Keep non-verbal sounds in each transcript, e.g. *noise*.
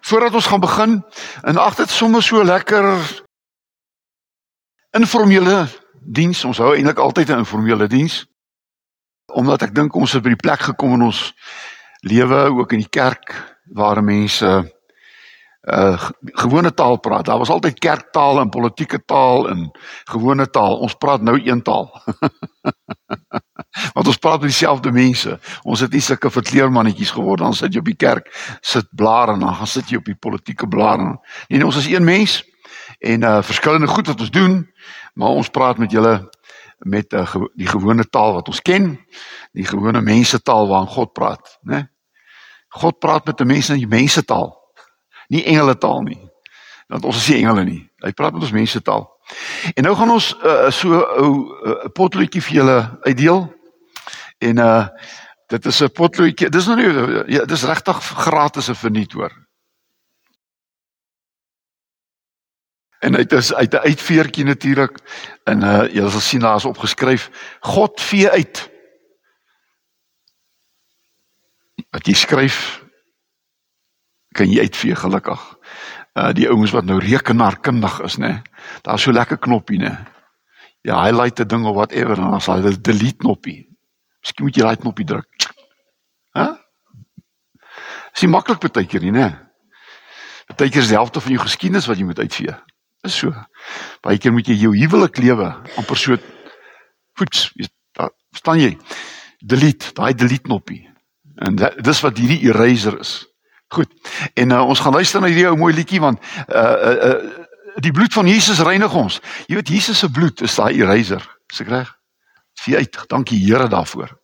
Voordat ons gaan begin, en ag dit sommer so lekker informele diens. Ons hou eintlik altyd 'n informele diens. Omdat ek dink ons het by die plek gekom in ons lewe ook in die kerk waar mense uh gewone taal praat. Daar was altyd kerktaal en politieke taal en gewone taal. Ons praat nou een taal. *laughs* Want ons praat met dieselfde mense. Ons het nie sulke verkleermannetjies geword dan sit jy op die kerk, sit blare en dan gaan sit jy op die politieke blare. Nee, ons is een mens en uh verskillende goed wat ons doen, maar ons praat met julle met uh, die gewone taal wat ons ken, die gewone mense taal waarin God praat, né? God praat met 'n mens in die mense taal nie engele taal nie. Want ons is nie engele nie. Hy praat met ons mense taal. En nou gaan ons uh, so 'n uh, uh, potloodjie vir julle uitdeel. En uh dit is 'n potloodjie. Dis nou nie ja, dis regtig gratis en verniet hoor. En dit is uit 'n uitveertjie natuurlik. En uh julle sal sien daar is opgeskryf God vee uit. Wat jy skryf kan jy uitvee gelukkig. Uh die ouens wat nou rekenaarkundig is, nê. Daar's so lekker knoppie, nê. Ja, highlight 'n ding of whatever en dan sal jy delete knoppie. Miskien moet jy daai knoppie druk. Hæ? Huh? Dis nie maklik baie keer nie, nê. Baie keer is die helfte van jou geskiedenis wat jy moet uitvee. Is so. Baie keer moet jy jou huwelik lewe amper so voets, verstaan jy? Delete, daai delete knoppie. En dis wat hierdie eraser is. Goed. En uh, ons gaan luister na hierdie ou mooi liedjie want uh uh die bloed van Jesus reinig ons. Jy weet Jesus se bloed is daai eraser. Is ek reg? Vee uit. Dankie Here daarvoor.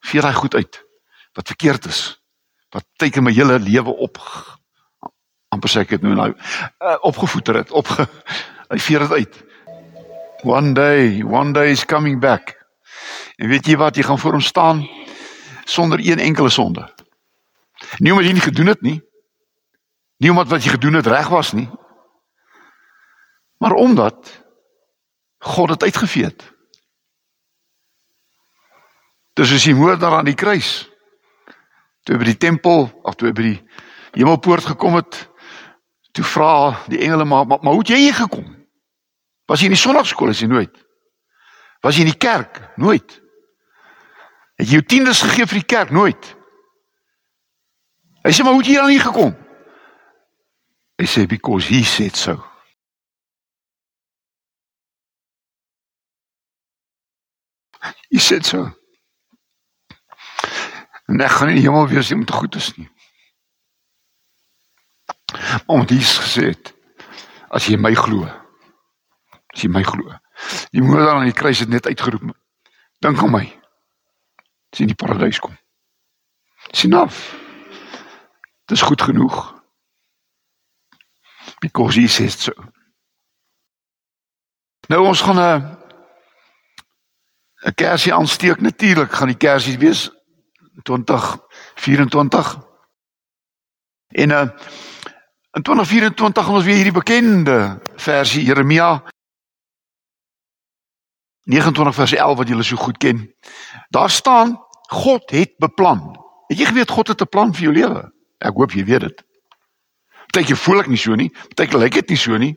Vee daai goed uit wat verkeerd is. Wat teken my hele lewe op amper sê ek dit nou nou uh, opgevoeter het. Op hy vee dit uit. One day, one day is coming back. En weet jy wat jy gaan voor hom staan sonder een enkele sonde. Nie omdat jy nie gedoen het nie. Nie omdat wat jy gedoen het reg was nie. Maar omdat God dit uitgevee het. Dis as jy moord daar aan die kruis. Toe by die tempel of toe by die hemelpoort gekom het, toe vra die engele maar maar, maar hoe het jy hier gekom? Was jy in die sonnaarskool as jy nooit? Was jy in die kerk? Nooit. Het jy jou tiendes gegee vir die kerk? Nooit. Hy sê maar hoe het jy dan hier gekom? Hy sê because he said so. He said so. En ek gaan nie hemel wees om te goed is nie. Maar dit is gesê as jy my glo. As jy my glo. Die moeder aan die kruis het net uitgeroep. Dink aan my. Sien die paradys kom. Sien af. Dis goed genoeg. Because he says so. Nou ons gaan 'n 'n kersie aansteek natuurlik gaan die kersies wees 2024. En uh in 2024 gaan ons weer hierdie bekende versie Jeremia 29 vers 11 wat julle so goed ken. Daar staan God het beplan. Het jy geweet God het 'n plan vir jou lewe? Ek hoop jy weet dit. Partyke voel ek nie so nie, partyke lyk dit nie so nie.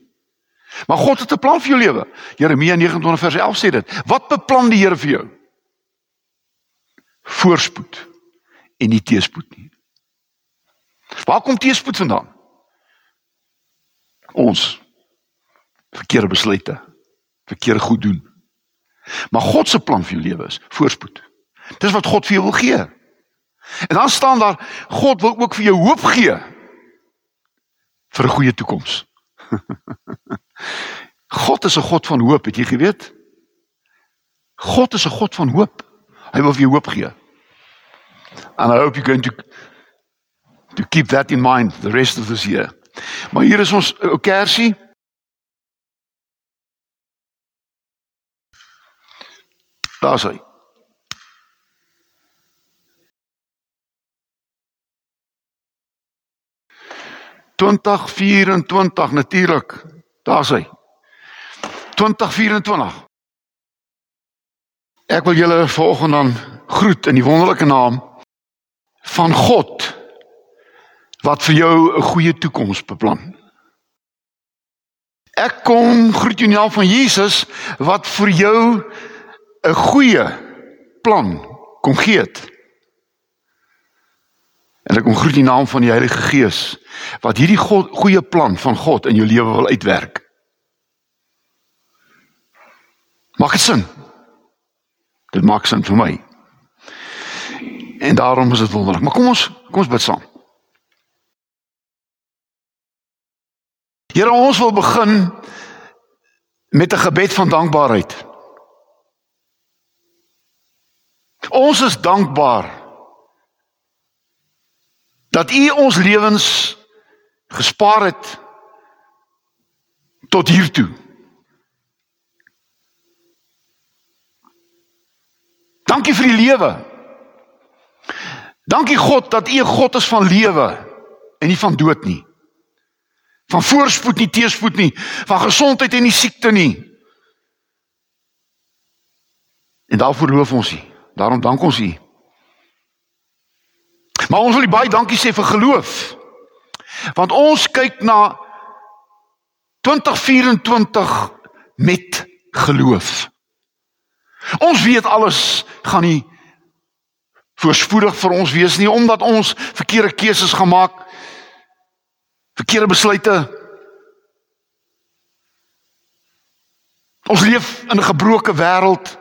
Maar God het 'n plan vir jou lewe. Jeremia 29 vers 11 sê dit. Wat beplan die Here vir jou? Voorspoed en nie teëspoed nie. Waar kom teëspoed vandaan? Ons verkeerde besluite, verkeerde goed doen. Maar God se plan vir jou lewe is voorspoed. Dis wat God vir jou wil gee. En dan staan daar God wil ook vir jou hoop gee vir 'n goeie toekoms. *laughs* God is 'n God van hoop, het jy geweet? God is 'n God van hoop. Hy wil vir jou hoop gee. And I hope you're going to to keep that in mind the rest of this year. Maar hier is ons ou kersie. Daar's hy. 2024 natuurlik. Daar's hy. 2024. Ek wil julle volgende dan groet in die wonderlike naam van God wat vir jou 'n goeie toekoms beplan. Ek kom groet jou in die naam van Jesus wat vir jou 'n goeie plan kom gee het. En ek kom groet in die naam van die Heilige Gees wat hierdie God, goeie plan van God in jou lewe wil uitwerk. Maak dit sin? Dit maak sin vir my. En daarom is dit wonderlik. Maar kom ons kom ons bid saam. Here ons wil begin met 'n gebed van dankbaarheid. Ons is dankbaar dat U ons lewens gespaar het tot hier toe. Dankie vir die lewe. Dankie God dat U 'n God is van lewe en nie van dood nie. Van voorspoed nie teëspoed nie, van gesondheid en nie siekte nie. En daarvoor loof ons U. Daarom dank ons U. Maar ons wil baie dankie sê vir geloof. Want ons kyk na 2024 met geloof. Ons weet alles gaan nie voorspoedig vir ons wees nie omdat ons verkeerde keuses gemaak verkeerde besluite Ons leef in 'n gebroke wêreld.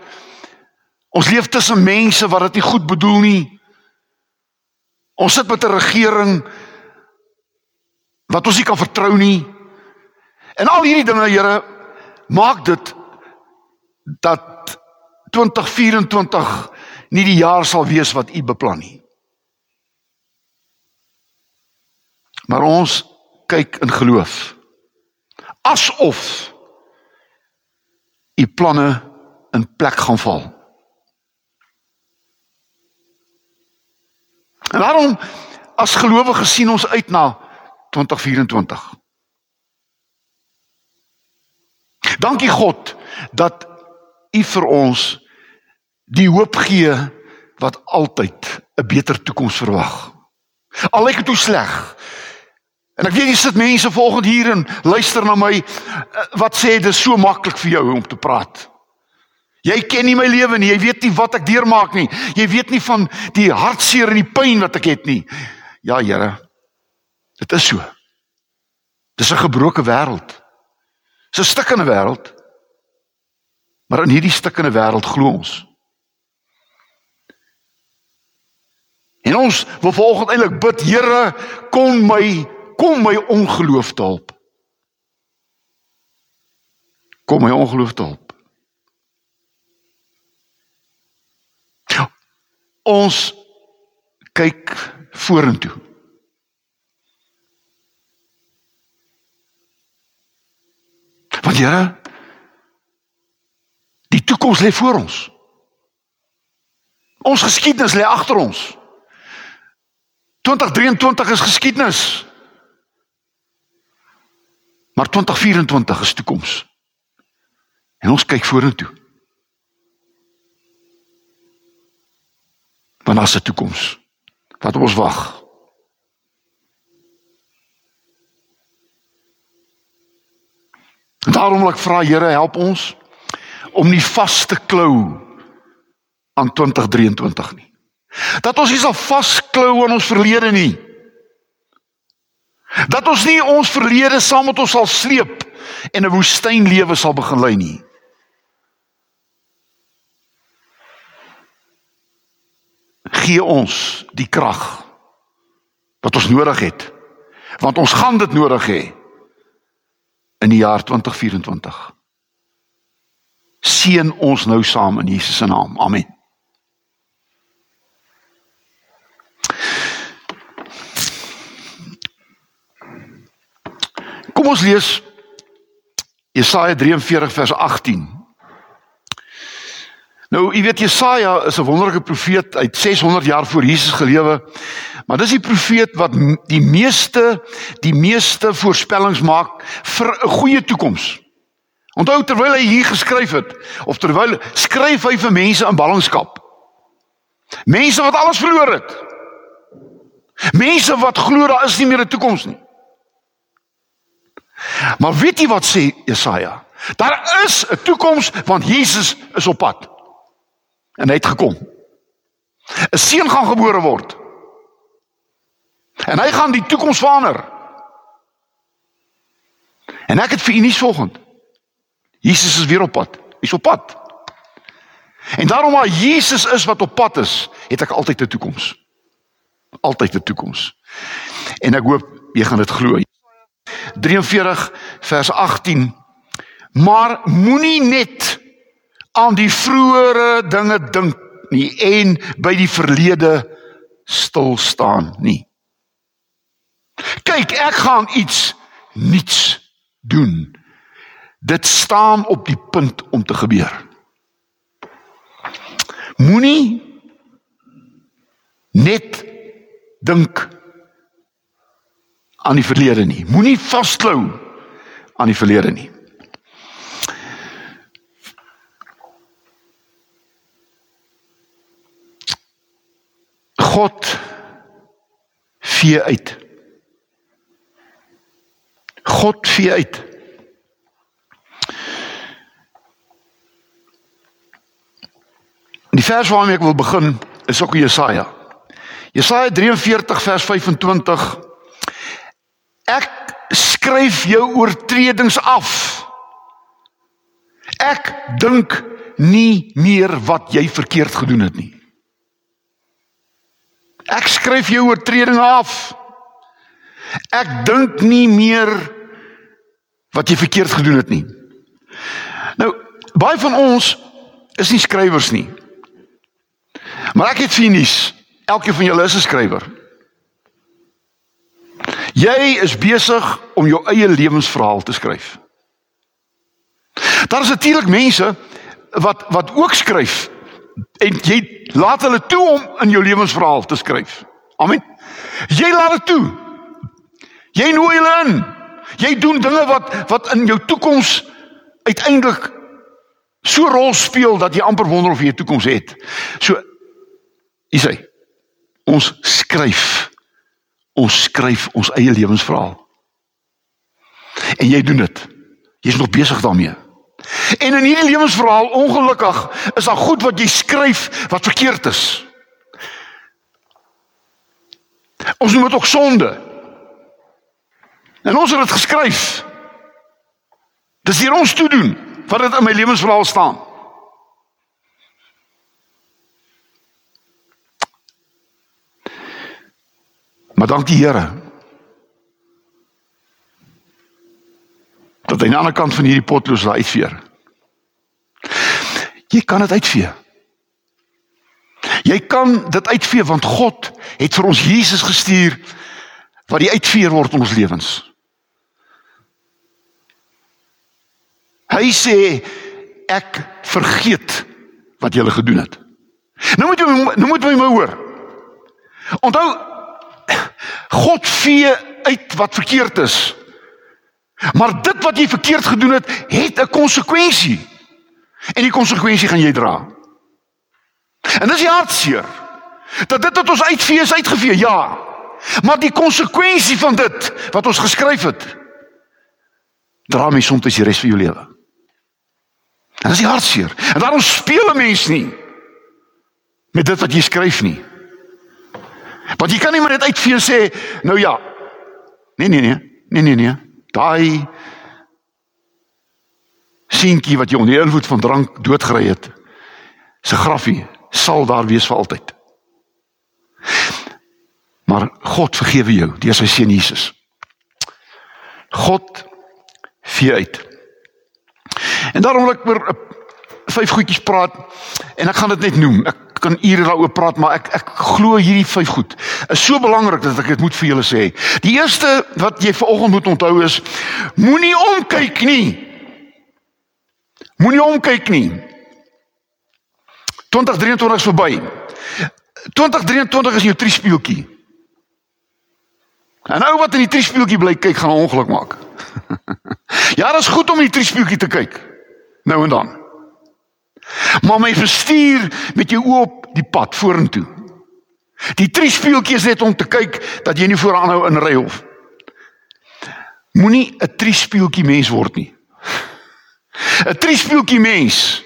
Ons leef tussen mense wat dit nie goed bedoel nie. Ons sit met 'n regering wat ons nie kan vertrou nie. En al hierdie dinge, Here, maak dit dat 2024 nie die jaar sal wees wat U beplan nie. Maar ons kyk in geloof. Asof u planne in plek gaan val. En daarom as gelowiges sien ons uit na 2024. Dankie God dat u vir ons die hoop gee wat altyd 'n beter toekoms verwag. Al lyk dit hoe sleg, En ek weet jy sit mense volgende hier en luister na my eh, wat sê dit is so maklik vir jou om te praat. Jy ken nie my lewe nie, jy weet nie wat ek deurmaak nie. Jy weet nie van die hartseer en die pyn wat ek het nie. Ja, Here. Dit is so. Dis 'n gebroke wêreld. Dis 'n stikkende wêreld. Maar in hierdie stikkende wêreld glo ons. En ons wil volgens eintlik bid, Here, kom my kom my ongeloof te help. Kom my ongeloof te help. Ons kyk vorentoe. Want Here, die toekoms lê voor ons. Ons geskiedenis lê agter ons. 2023 is geskiedenis. Maar 2024 is toekoms. En ons kyk vorentoe. Want as 'n toekoms wat ons wag. En daarom wil ek vra Here, help ons om nie vas te klou aan 2023 nie. Dat ons nie sal vasklou aan ons verlede nie. Dat ons nie ons verlede saam met ons sal sleep en 'n woestynlewe sal begin lei nie. Gee ons die krag wat ons nodig het. Want ons gaan dit nodig hê in die jaar 2024. Seën ons nou saam in Jesus se naam. Amen. Kom ons lees Jesaja 43 vers 18. Nou, jy weet Jesaja is 'n wonderlike profeet uit 600 jaar voor Jesus gelewe. Maar dis die profeet wat die meeste die meeste voorspellings maak vir 'n goeie toekoms. Onthou terwyl hy hier geskryf het of terwyl skryf hy vir mense in ballingskap. Mense wat alles verloor het. Mense wat glo daar is nie meer 'n toekoms nie. Maar weet jy wat sê Jesaja? Daar is 'n toekoms want Jesus is op pad. En hy het gekom. 'n Seun gaan gebore word. En hy gaan die toekoms verander. En ek het vir u nuus volgend. Jesus is weer op pad. Hy's op pad. En daarom maar Jesus is wat op pad is, het ek altyd 'n toekoms. Altyd 'n toekoms. En ek hoop jy gaan dit glo. 43 vers 18 Maar moenie net aan die vroeëre dinge dink nie en by die verlede stil staan nie. Kyk, ek gaan iets niets doen. Dit staan op die punt om te gebeur. Moenie net dink aan die verlede nie. Moenie vasklou aan die verlede nie. God vee uit. God vee uit. Die vers waarmee ek wil begin is ook Jesaja. Jesaja 43 vers 25. Ek skryf jou oortredings af. Ek dink nie meer wat jy verkeerd gedoen het nie. Ek skryf jou oortredinge af. Ek dink nie meer wat jy verkeerd gedoen het nie. Nou, baie van ons is nie skrywers nie. Maar ek het finies. Elkeen van julle is 'n skrywer. Jy is besig om jou eie lewensverhaal te skryf. Daar is natuurlik mense wat wat ook skryf en jy laat hulle toe om in jou lewensverhaal te skryf. Amen. Jy laat dit toe. Jy nooi hulle in. Jy doen dinge wat wat in jou toekoms uiteindelik so rol speel dat jy amper wonder of jy 'n toekoms het. So Is hy? Ons skryf. Ons skryf ons eie lewensverhaal. En jy doen dit. Jy's nog besig daarmee. En in hierdie lewensverhaal ongelukkig is daar goed wat jy skryf wat verkeerd is. Ons noem dit ook sonde. En ons het dit geskryf. Dis hier ons toe doen wat dit in my lewensverhaal staan. Maar dankie Here. Dat hy aan die ander kant van hierdie potloos laat uitveer. Jy kan dit uitvee. Jy kan dit uitvee want God het vir ons Jesus gestuur wat die uitveer word in ons lewens. Hy sê ek vergeet wat jy gele gedoen het. Nou moet jy nou moet jy my hoor. Onthou God vee uit wat verkeerd is. Maar dit wat jy verkeerd gedoen het, het 'n konsekwensie. En die konsekwensie gaan jy dra. En dis hartseer. Dat dit wat ons uitvee is uitgevee, ja. Maar die konsekwensie van dit wat ons geskryf het, dra my soms die res van jou lewe. En dis hartseer. En daarom speel 'n mens nie met dit wat jy skryf nie. Want jy kan nie maar net uitvee en sê nou ja. Nee nee nee. Nee nee nee. Daai seentjie wat jy onder die invloed van drank doodgery het, se grafie sal daar wees vir altyd. Maar God vergewe jou deur sy seun Jesus. God vee uit. En daarom wil ek oor vyf goedjies praat en ek gaan dit net noem. Ek kan ure daaroor praat, maar ek ek glo hierdie vyf goed is so belangrik dat ek dit moet vir julle sê. Die eerste wat jy vanoggend moet onthou is moenie omkyk nie. Moenie omkyk nie. 2023 is verby. 2023 is jou triespieeltjie. En nou wat in die triespieeltjie bly kyk gaan 'n ongeluk maak. *laughs* ja, dit is goed om in die triespieeltjie te kyk. Nou en dan. Maar my bestuur met jou oop die pad vorentoe. Die drie speeltjies net om te kyk dat jy nie vooraanhou in ry hof. Moenie 'n drie speeltjie mens word nie. 'n Drie speeltjie mens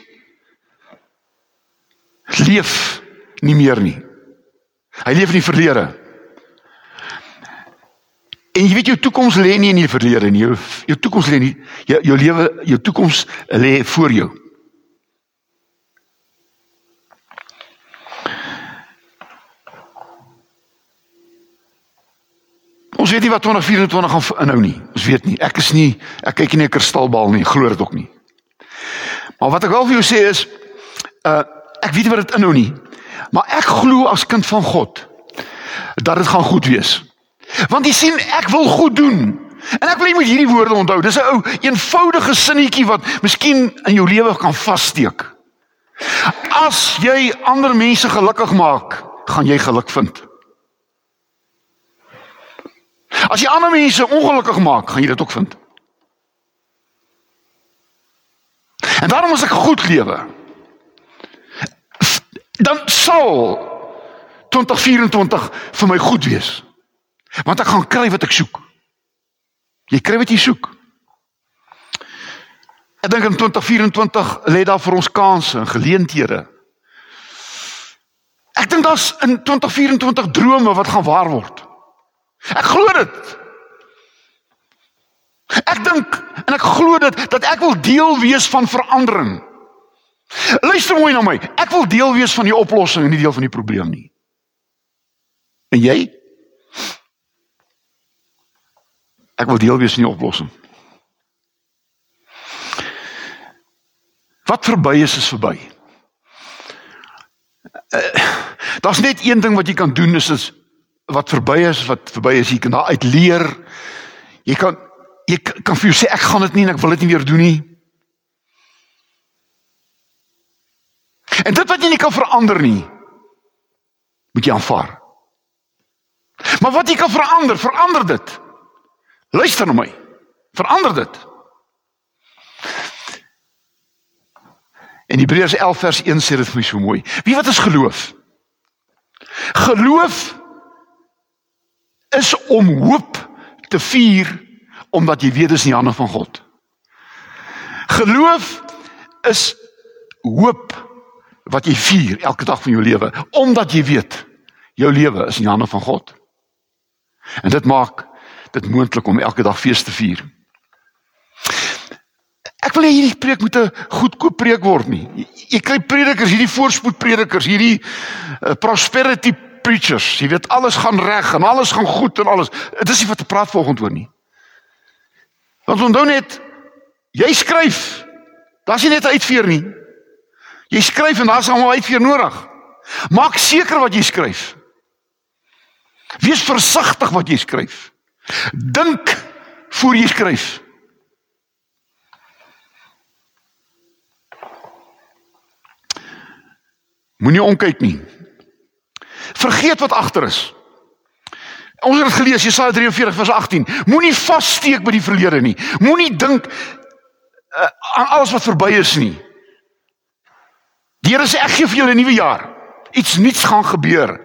leef nie meer nie. Hy leef in die verlede. En jy weet jou toekoms lê nie in die verlede nie. Jou jou toekoms lê nie jou jou lewe, jou toekoms lê voor jou. Ons weet nie wat 2024 gaan inhou nie. Ons weet nie. Ek is nie ek kyk nie 'n kristalbal nie. Glo dit ook nie. Maar wat ek wel vir jou sê is uh ek weet nie wat dit inhou nie. Maar ek glo as kind van God dat dit gaan goed wees. Want jy sien, ek wil goed doen. En ek wil jy moet hierdie woorde onthou. Dis 'n ou eenvoudige sinnetjie wat miskien in jou lewe kan vassteek. As jy ander mense gelukkig maak, gaan jy geluk vind. As jy ander mense ongelukkig maak, gaan jy dit ook vind. En daarom as ek goed lewe, dan sal 2024 vir my goed wees. Want ek gaan kry wat ek soek. Jy kry wat jy soek. Ek dink in 2024 lê daar vir ons kansse en geleenthede. Ek dink daar's in 2024 drome wat gaan waar word. Ek glo dit. Ek dink en ek glo dit dat ek wil deel wees van verandering. Luister mooi na my. Ek wil deel wees van die oplossing en nie deel van die probleem nie. En jy? Ek wil deel wees van die oplossing. Wat verby is is verby. Uh, Daar's net een ding wat jy kan doen is is wat verby is, wat verby is, jy kan daar uit leer. Jy kan jy kan vir jou sê ek gaan dit nie en ek wil dit nie weer doen nie. En dit wat jy nie kan verander nie, moet jy aanvaar. Maar wat jy kan verander, verander dit. Luister na my. Verander dit. En Hebreërs 11 vers 1 sê dit vir my so mooi. Wie wat is geloof? Geloof is om hoop te vier omdat jy weet dis in die hande van God. Geloof is hoop wat jy vier elke dag van jou lewe omdat jy weet jou lewe is in die hande van God. En dit maak dit moontlik om elke dag fees te vier. Ek wil hê hierdie preek moet 'n goedkoop preek word nie. Jy, jy kry predikers, hierdie voorspoed predikers, hierdie uh, prosperity preachers. Jy weet alles gaan reg en alles gaan goed en alles. Dit is nie wat te praat volgende oor nie. Want onthou net jy skryf. Daar's nie net uitveer nie. Jy skryf en daar's almal uitveer nodig. Maak seker wat jy skryf. Wees versigtig wat jy skryf. Dink voor jy skryf. Moenie omkyk nie. Vergeet wat agter is. Ons het gelees Jesaja 43 vers 18. Moenie vassteek by die verlede nie. Moenie dink uh, aan alles wat verby is nie. Die Here sê ek gee vir julle 'n nuwe jaar. Iets nuuts gaan gebeur.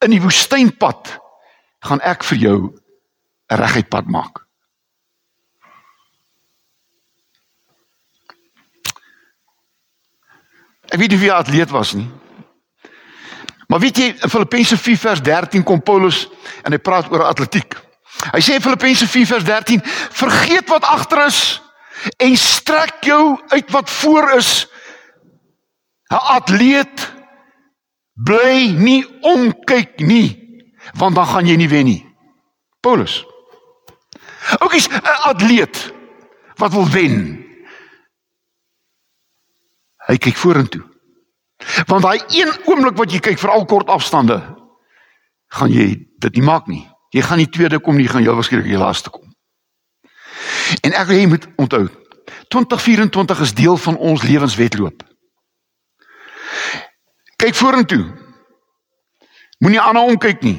In die woestynpad gaan ek vir jou 'n reguit pad maak. Ek weet nie wie atleet was nie. Maar weet jy in Filippense 4 vers 13 kom Paulus en hy praat oor atletiek. Hy sê in Filippense 4 vers 13: "Vergeet wat agter is en strek jou uit wat voor is." 'n Atleet bly nie omkyk nie, want dan gaan jy nie wen nie. Paulus. Oukies, 'n atleet wat wil wen, Hy kyk vorentoe. Want daai een oomblik wat jy kyk vir al kort afstande, gaan jy dit nie maak nie. Jy gaan nie tweede kom nie, gaan jy waarskynlik die laaste kom. En ek wil jy moet onthou, 2024 is deel van ons lewenswetloop. Kyk vorentoe. Moenie aanhou om kyk nie.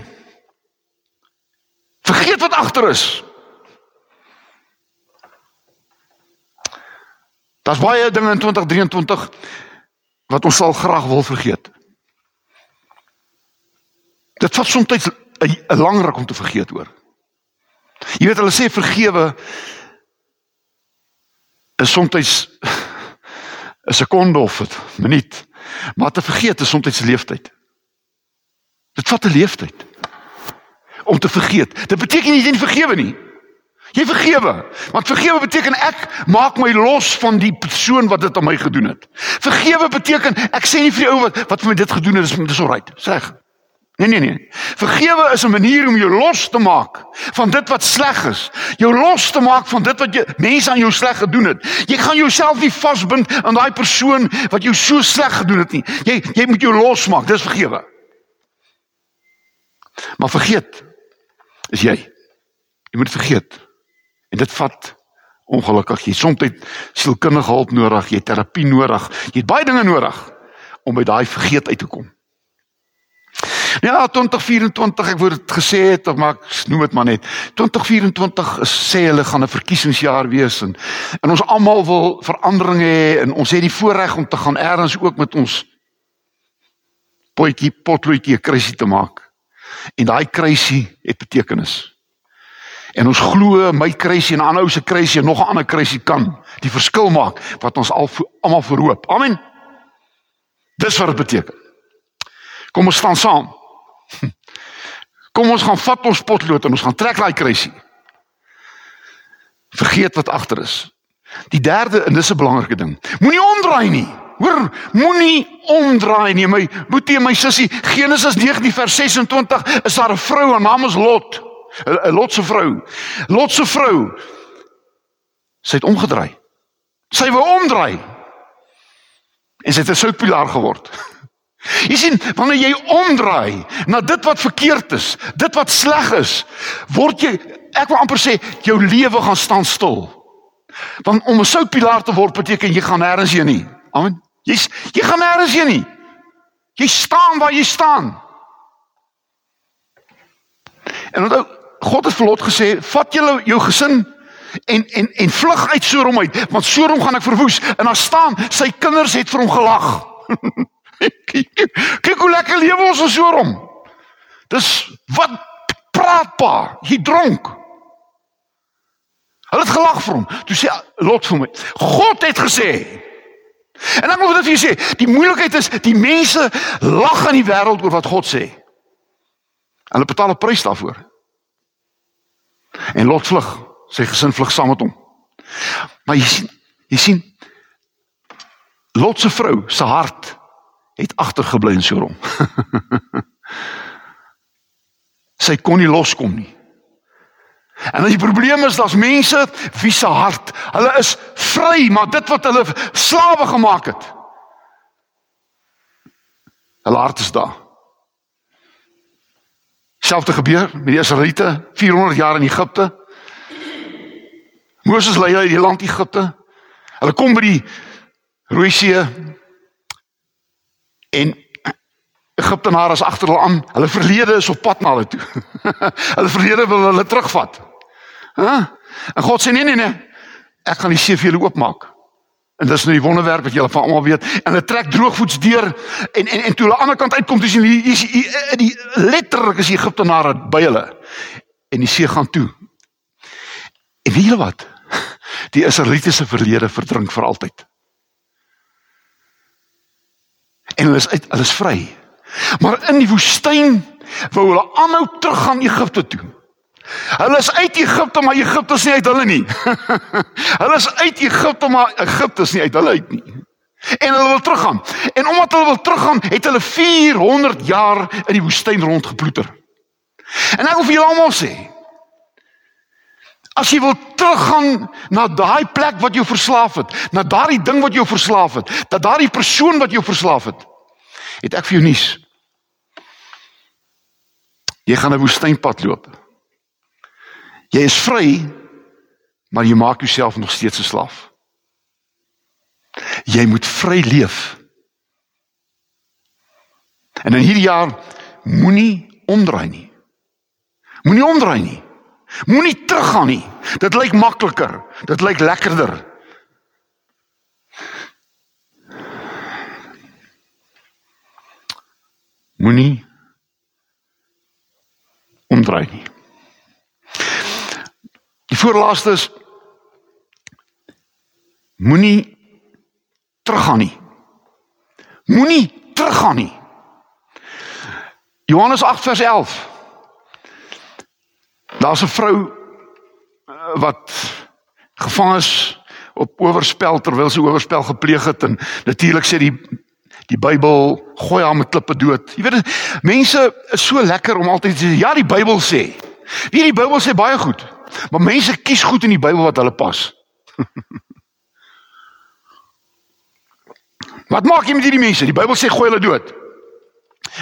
Vergeet wat agter is. Daar's baie dinge in 2023 wat ons sal graag wil vergeet. Dit vat soms 'n lang ruk om te vergeet hoor. Jy weet hulle sê vergewe is soms *laughs* 'n sekonde of 'n minuut, maar te vergeet is soms 'n leeftyd. Dit vat 'n leeftyd om te vergeet. Dit beteken nie jy nie vergewe nie. Jy vergewe. Want vergewe beteken ek maak my los van die persoon wat dit aan my gedoen het. Vergewe beteken ek sê nie vir die ou wat wat vir my dit gedoen het, dis dis alright. Sê. Nee nee nee. Vergewe is 'n manier om jou los te maak van dit wat sleg is. Jou los te maak van dit wat jy mense aan jou sleg gedoen het. Jy gaan jouself nie vasbind aan daai persoon wat jou so sleg gedoen het nie. Jy jy moet jou losmaak. Dis vergewe. Maar vergeet is jy. Jy moet vergeet. En dit vat ongelukkig jy soms sielkundige hulp nodig, jy terapie nodig. Jy het baie dinge nodig om by daai vergeet uit te kom. Ja, 2024, ek wou dit gesê het, maar ek noem dit maar net. 2024 sê hulle gaan 'n verkiesingsjaar wees en en ons almal wil verandering hê en ons het die voorreg om te gaan eers ook met ons potjie potloetjie 'n kruisie te maak. En daai kruisie het betekenis. En ons glo my kruisie en 'n ander ou se kruisie en nog 'n ander kruisie kan die verskil maak wat ons al almal verhoop. Amen. Dis wat dit beteken. Kom ons staan saam. *laughs* Kom ons gaan vat ons potlood en ons gaan trek daai kruisie. Vergeet wat agter is. Die derde en dis 'n belangrike ding. Moenie omdraai nie. Hoor, moenie omdraai nie. My boetie en my sussie, Genesis 19 vers 26 is daar 'n vrou, haar naam is Lot. 'n Lot se vrou. Lot se vrou. Sy het omgedraai. Sy wou omdraai. En sy het 'n soutpilaar geword. *laughs* Jy sien, wanneer jy omdraai na dit wat verkeerd is, dit wat sleg is, word jy ek wil amper sê jou lewe gaan staan stil. Want om 'n soutpilaar te word beteken jy gaan nêrens heen nie. Amen. Jy's jy gaan nêrens heen nie. Jy staan waar jy staan. En onthou, God het vir Lot gesê, "Vat julle jou gesin en en en vlug uit Sodom uit, want Sodom gaan ek verwoes." En daar staan, sy kinders het vir hom gelag. *laughs* Kyk hoe lekker lewe ons in Sodom. Dis wat praat pa, jy dronk. Hulle het gelag vir hom. Toe sê Lot vir my, "God het gesê, En dan moet ek vir julle sê, die moeilikheid is die mense lag in die wêreld oor wat God sê. Hulle betaal 'n prys daarvoor. En Lot vlug, sy gesin vlug saam met hom. Maar jy sien, jy sien Lot se vrou se hart het agtergebly in Sodom. *laughs* sy kon nie loskom nie. En die probleem is daar's mense wie se hart, hulle is vry, maar dit wat hulle slawe gemaak het. Hulle hart is daar. Selfde gebeur met die Israeliete 400 jaar in Egipte. Moses lei hulle die land Egipte. Hulle kom by die Rooi See en Egiptenare is agter hulle aan. Hulle verlede is op pad na hulle toe. *laughs* hulle verlede wil hulle terugvat. Hæ? En God sê nee nee nee. Ek gaan die see vir julle oopmaak. En dis nou die wonderwerk wat julle van almal weet. En hulle trek droogvoets deur en en en toe hulle aan die ander kant uitkom, dis die die, die, die letterlik is Egiptenare by hulle. En die see gaan toe. En weet julle wat? *laughs* Die Israelitiese verlede verdrink vir altyd. En hulle is uit, hulle is vry. Maar in die woestyn wou hulle aanhou teruggaan Egipte toe. Hulle is uit Egipte maar Egipte is nie uit hulle nie. *laughs* hulle is uit Egipte maar Egipte is nie uit hulle uit nie. En hulle wil teruggaan. En omdat hulle wil teruggaan, het hulle 400 jaar in die woestyn rondgeploeter. En ek wil vir julle almal sê, as jy wil teruggaan na daai plek wat jou verslaaf het, na daardie ding wat jou verslaaf het, dat daardie persoon wat jou verslaaf het, het ek vir jou nuus. Jy gaan 'n woestynpad loop. Jy is vry, maar jy maak jouself nog steeds 'n slaaf. Jy moet vry leef. En in hierdie jaar moenie omdraai nie. Moenie omdraai nie. Moenie teruggaan nie. Dit lyk makliker. Dit lyk lekkerder. Moenie omdraai nie. Voorlaaste is moenie teruggaan nie. Moenie teruggaan nie. Johannes 8 vers 11. Daar's 'n vrou eh, wat gevang is op oorspel terwyl sy oorspel gepleeg het en natuurlik sê die die Bybel gooi haar met klippe dood. Jy weet mense is so lekker om altyd te sê ja die Bybel sê. Wie die Bybel sê baie goed. Maar mense kies goed in die Bybel wat hulle pas. *laughs* wat maak jy met hierdie mense? Die Bybel sê gooi hulle dood.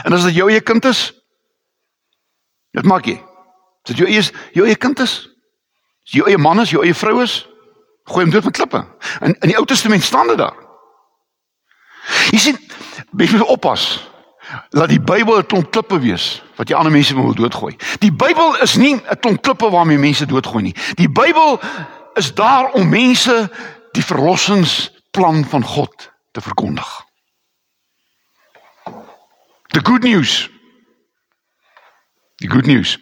En as dit jou eie kind is, wat maak jy? As dit jou eie jou eie kind is, as jou eie man is, jou eie vrou is, gooi hom dood met klippe. In in die Ou Testament staan dit daar. Jy sien, baie moet oppas. Laat die Bybel 'n klomp klippe wees wat jy ander mense wil doodgooi. Die Bybel is nie 'n klomp klippe waarmee mense doodgooi nie. Die Bybel is daar om mense die verlossingsplan van God te verkondig. The good news. Die good news.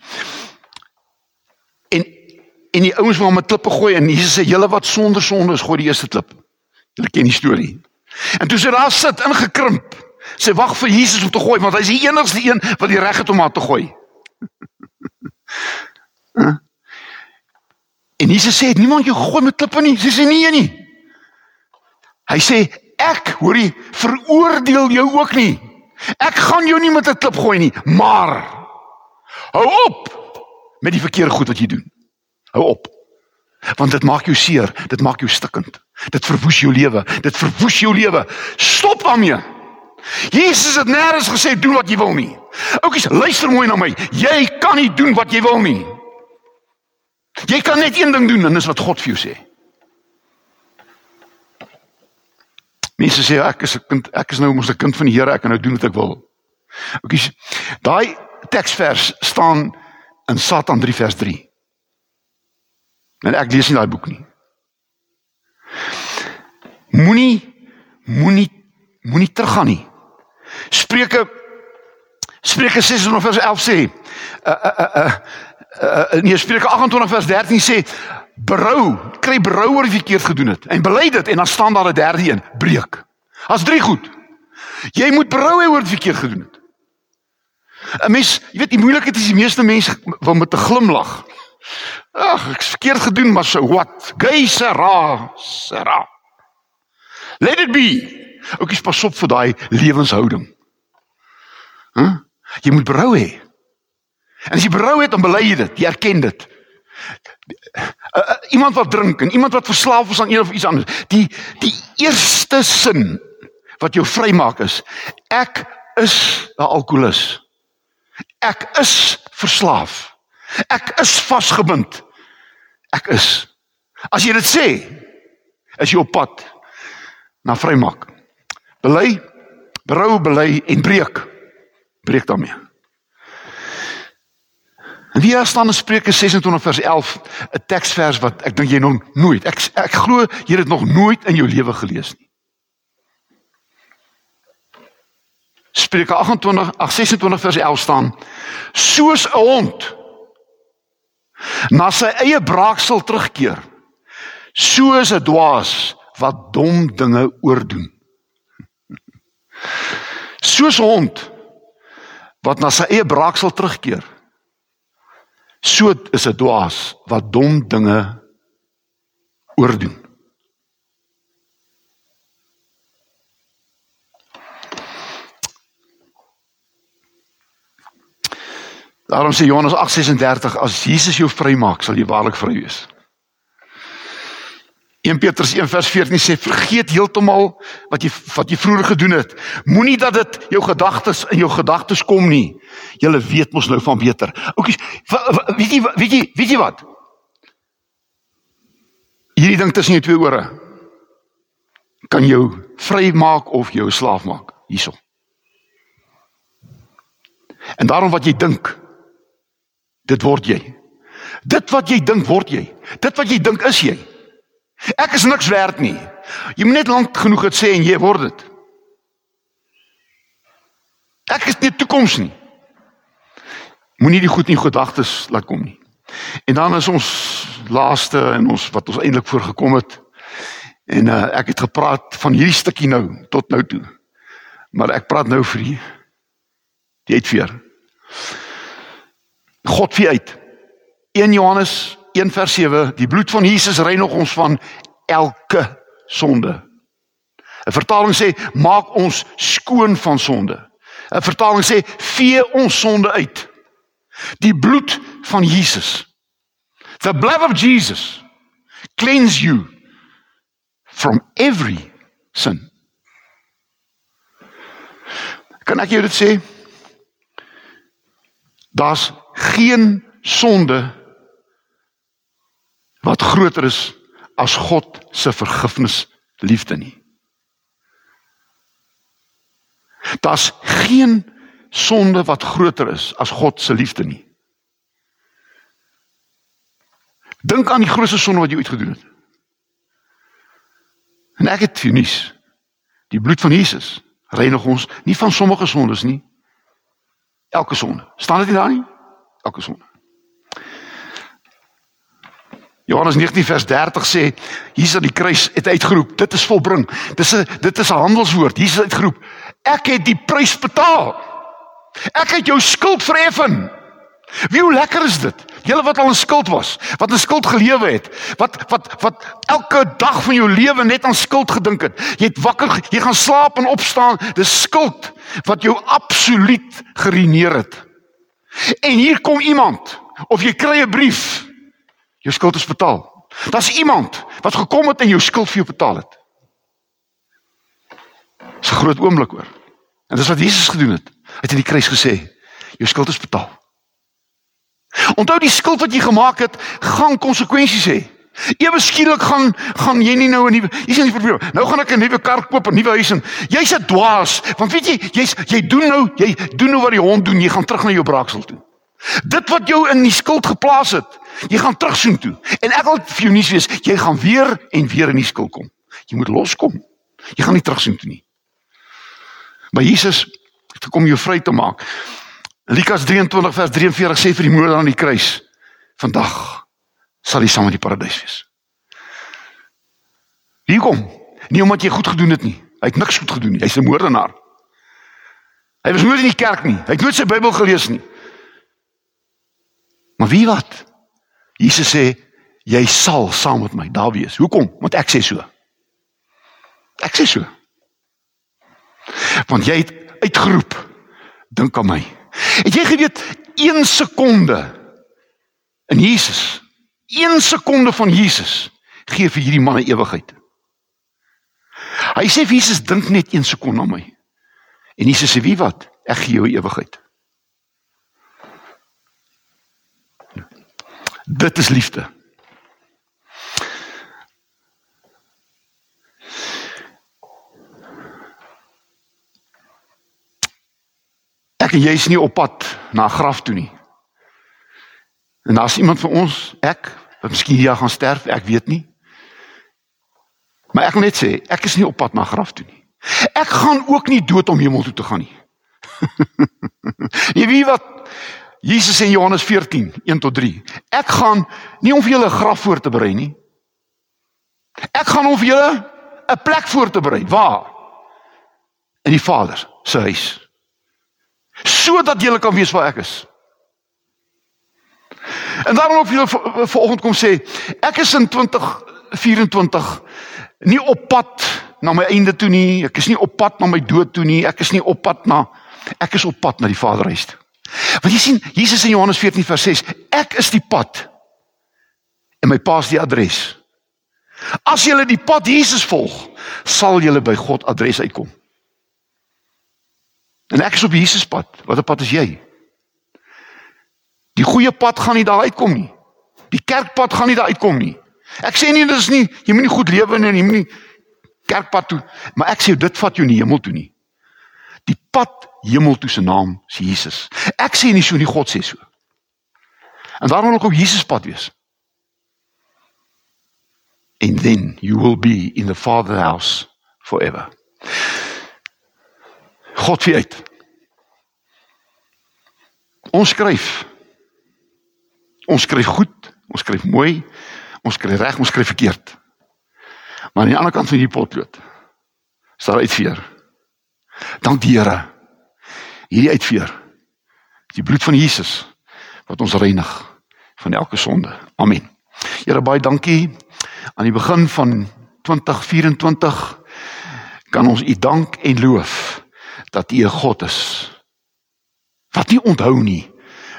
En en die ouens wat met klippe gooi en Jesus sê julle wat sonder sonde is, gooi die eerste klip. Julle ken die storie. En toe sy daar sit ingekrimp, sy wag vir Jesus om te gooi want hy is die enigste een wat die reg het om haar te gooi. *laughs* en Jesus sê niemand jou gooi met klippe nie. Sy sê nee nie. Hy sê ek hoor jy veroordeel jou ook nie. Ek gaan jou nie met 'n klip gooi nie, maar hou op met die verkeerde goed wat jy doen. Hou op. Want dit maak jou seer, dit maak jou stikkend. Dit verwoes jou lewe, dit verwoes jou lewe. Stop daarmee. Jesus het nêrens gesê doen wat jy wil nie. Oukies, luister mooi na my. Jy kan nie doen wat jy wil nie. Jy kan net een ding doen en dis wat God vir jou sê. Mense sê ek is 'n kind, ek is nou mos 'n kind van die Here, ek kan nou doen wat ek wil. Oukies, daai teksvers staan in Satan 3 vers 3. En ek lees nie daai boek nie. Moenie moenie moenie teruggaan nie. Spreuke Spreuke 6 vers 11 sê uh uh uh uh, uh nee Spreuke 28 vers 13 sê berou, kry berou oor wat jy verkeerd gedoen het en bely dit en dan staan daar 'n derde een, breek. As drie goed. Jy moet berou hê oor wat jy verkeerd gedoen het. 'n Mens, jy weet die moeilikheid is die meeste mense wil met 'n glimlag. Ag, ek's verkeerd gedoen, maar so wat? Gay sera, sera. Let it be. Ook is pas op vir daai lewenshouding. Hæ? Huh? Jy moet berou hê. En as jy berou het, dan bely jy dit, jy erken dit. Uh, uh, iemand wat drink en iemand wat verslaaf is aan een of iets anders. Die die eerste sin wat jou vrymaak is ek is 'n alkolikus. Ek is verslaaf. Ek is vasgebind. Ek is. As jy dit sê, is jy op pad na vrymaak. Bely, berou, bely en breek. Breek daarmee. En hier staan in Spreuke 26 vers 11, 'n teksvers wat ek dink jy nog nooit, ek ek glo jy het dit nog nooit in jou lewe gelees nie. Spreuke 28 ag 26 vers 11 staan: Soos 'n hond na sy eie braaksel terugkeer, soos 'n dwaas wat dom dinge oordoen. Soos 'n hond wat na sy eie braaksel terugkeer, So is 'n dwaas wat dom dinge oordoen. Daarom sê Johannes 8:36 as Jesus jou vrymaak, sal jy waarlik vry wees. 1 Petrus 1:14 sê vergeet heeltemal wat jy wat jy vroeër gedoen het. Moenie dat dit jou gedagtes in jou gedagtes kom nie. Jy weet mos nou van beter. Oukies, weet jy weet jy weet jy wat? Hierdie ding tussen jou twee ore kan jou vry maak of jou slaaf maak hierso. En daarom wat jy dink, dit word jy. Dit wat jy dink word jy. Dit wat jy dink is jy. Ek is niks werd nie. Jy moet net lank genoeg dit sê en jy word dit. Ek is nie toekoms nie. Moenie die goed in gedagtes laat kom nie. En dan is ons laaste en ons wat ons eintlik voorgekom het. En uh, ek het gepraat van hierdie stukkie nou tot nou toe. Maar ek praat nou vir die die uitveer. God vie uit. 1 Johannes 1 vers 7, die bloed van Jesus reinig ons van elke sonde. 'n Vertaling sê maak ons skoon van sonde. 'n Vertaling sê vee ons sonde uit. Die bloed van Jesus. The blood of Jesus cleanse you from every sin. Kan ek jou dit sê? Daar's geen sonde wat groter is as God se vergifnis liefde nie. Daar's geen sonde wat groter is as God se liefde nie. Dink aan die grootste sonde wat jy ooit gedoen het. En ek het nuus. Die bloed van Jesus reinig ons nie van sommige sondes nie. Elke sonde. Staan dit nie daar nie? Elke sonde. Johannes 19 vers 30 sê Jesus aan die kruis het uitgeroep dit is volbring. Dis 'n dit is 'n handelswoord. Jesus het uitgeroep ek het die prys betaal. Ek het jou skuld vereffen. Wie hoe lekker is dit? Julle wat al in skuld was, wat in skuld gelewe het, wat wat wat elke dag van jou lewe net aan skuld gedink het. Jy het wakker, jy gaan slaap en opstaan, dis skuld wat jou absoluut geruineer het. En hier kom iemand of jy kry 'n brief. Jou skuld is betaal. Daar's iemand wat gekom het en jou skuld vir jou betaal het. Dis 'n groot oomblik hoor. En dis wat Jesus gedoen het. Hy het in die kruis gesê, jou skuld is betaal. Onthou die skuld wat jy gemaak het, gaan konsekwensies hê. Ewe skielik gaan gaan jy nie nou 'n nuwe hier's nie die probleem. Nou gaan ek 'n nuwe kar koop, 'n nuwe huis en jy's 'n dwaas, want weet jy, jy's jy doen nou, jy doen nou wat die hond doen, jy gaan terug na jou braaksel toe. Dit wat jou in die skuld geplaas het, jy gaan terugsoen toe. En ek wil vir jou nuus wees, jy gaan weer en weer in die skuld kom. Jy moet loskom. Jy gaan nie terugsoen toe nie. Maar Jesus het gekom jou vry te maak. Lukas 23 vers 43 sê vir die moeder aan die kruis: "Vandag sal jy saam in die paradys wees." Hier kom. Nie omdat jy goed gedoen het nie. Hy het niks goed gedoen nie. Hy's 'n moordenaar. Hy was nooit in die kerk nie. Hy het nooit sy Bybel gelees nie. Maar wie wat? Jesus sê jy sal saam met my daar wees. Hoekom? Want ek sê so. Ek sê so. Want jy het uitgeroep dink aan my. Het jy geweet 1 sekonde in Jesus, 1 sekonde van Jesus gee vir hierdie man 'n ewigheid. Hy sê vir Jesus dink net 1 sekonde aan my. En Jesus sê wie wat? Ek gee jou ewigheid. Dit is liefde. Ek en jy is nie op pad na graf toe nie. En daar's iemand van ons, ek, wat miskien hier gaan sterf, ek weet nie. Maar ek wil net sê, ek is nie op pad na graf toe nie. Ek gaan ook nie dood om hemel toe te gaan nie. *laughs* jy weet wat Jesus in Johannes 14 1 tot 3. Ek gaan nie om vir julle 'n graf voor te berei nie. Ek gaan om vir julle 'n plek voor te berei. Waar? In die Vader se huis sodat jy kan weet waar ek is. En daarom ook vir vanoggend kom sê, ek is in 2024 nie op pad na my einde toe nie, ek is nie op pad na my dood toe nie, ek is nie op pad na ek is op pad na die Vaderhuis toe. Want jy sien, Jesus in Johannes 14 vers 6, ek is die pad en my Pa is die adres. As jy die pad Jesus volg, sal jy by God adres uitkom. En ek is op Jesus pad. Watter pad is jy? Die goeie pad gaan nie daar uitkom nie. Die kerkpad gaan nie daar uitkom nie. Ek sê nie dis nie jy moet nie goed lewe en jy moet nie kerkpad toe, maar ek sê dit vat jou nie hemel toe nie. Die pad hemel toe se naam is Jesus. Ek sê nie so nie God sê so. En daarom wil ek op Jesus pad wees. And then you will be in the father house forever. God vir uit. Ons skryf Ons skryf goed, ons skryf mooi, ons skryf reg, ons skryf verkeerd. Maar aan die ander kant van die potlood staan uitveer. Dank die Here. Hierdie uitveer. Die bloed van Jesus wat ons reinig van elke sonde. Amen. Here baie dankie aan die begin van 2024 kan ons U dank en loof dat U 'n God is wat nie onthou nie,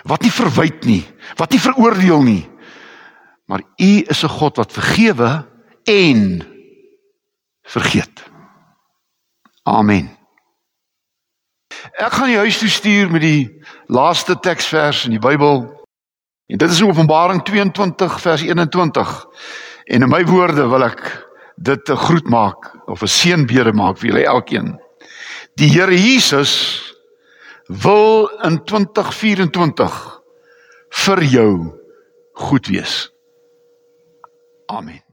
wat nie verwyd nie, wat nie veroordeel nie. Maar U is 'n God wat vergewe en vergeet. Amen. Ek gaan die huis toe stuur met die laaste teksvers in die Bybel. En dit is in Openbaring 22 vers 21. En in my woorde wil ek dit 'n groet maak of 'n seënbede maak vir julle elkeen. Die Here Jesus wil in 2024 vir jou goed wees. Amen.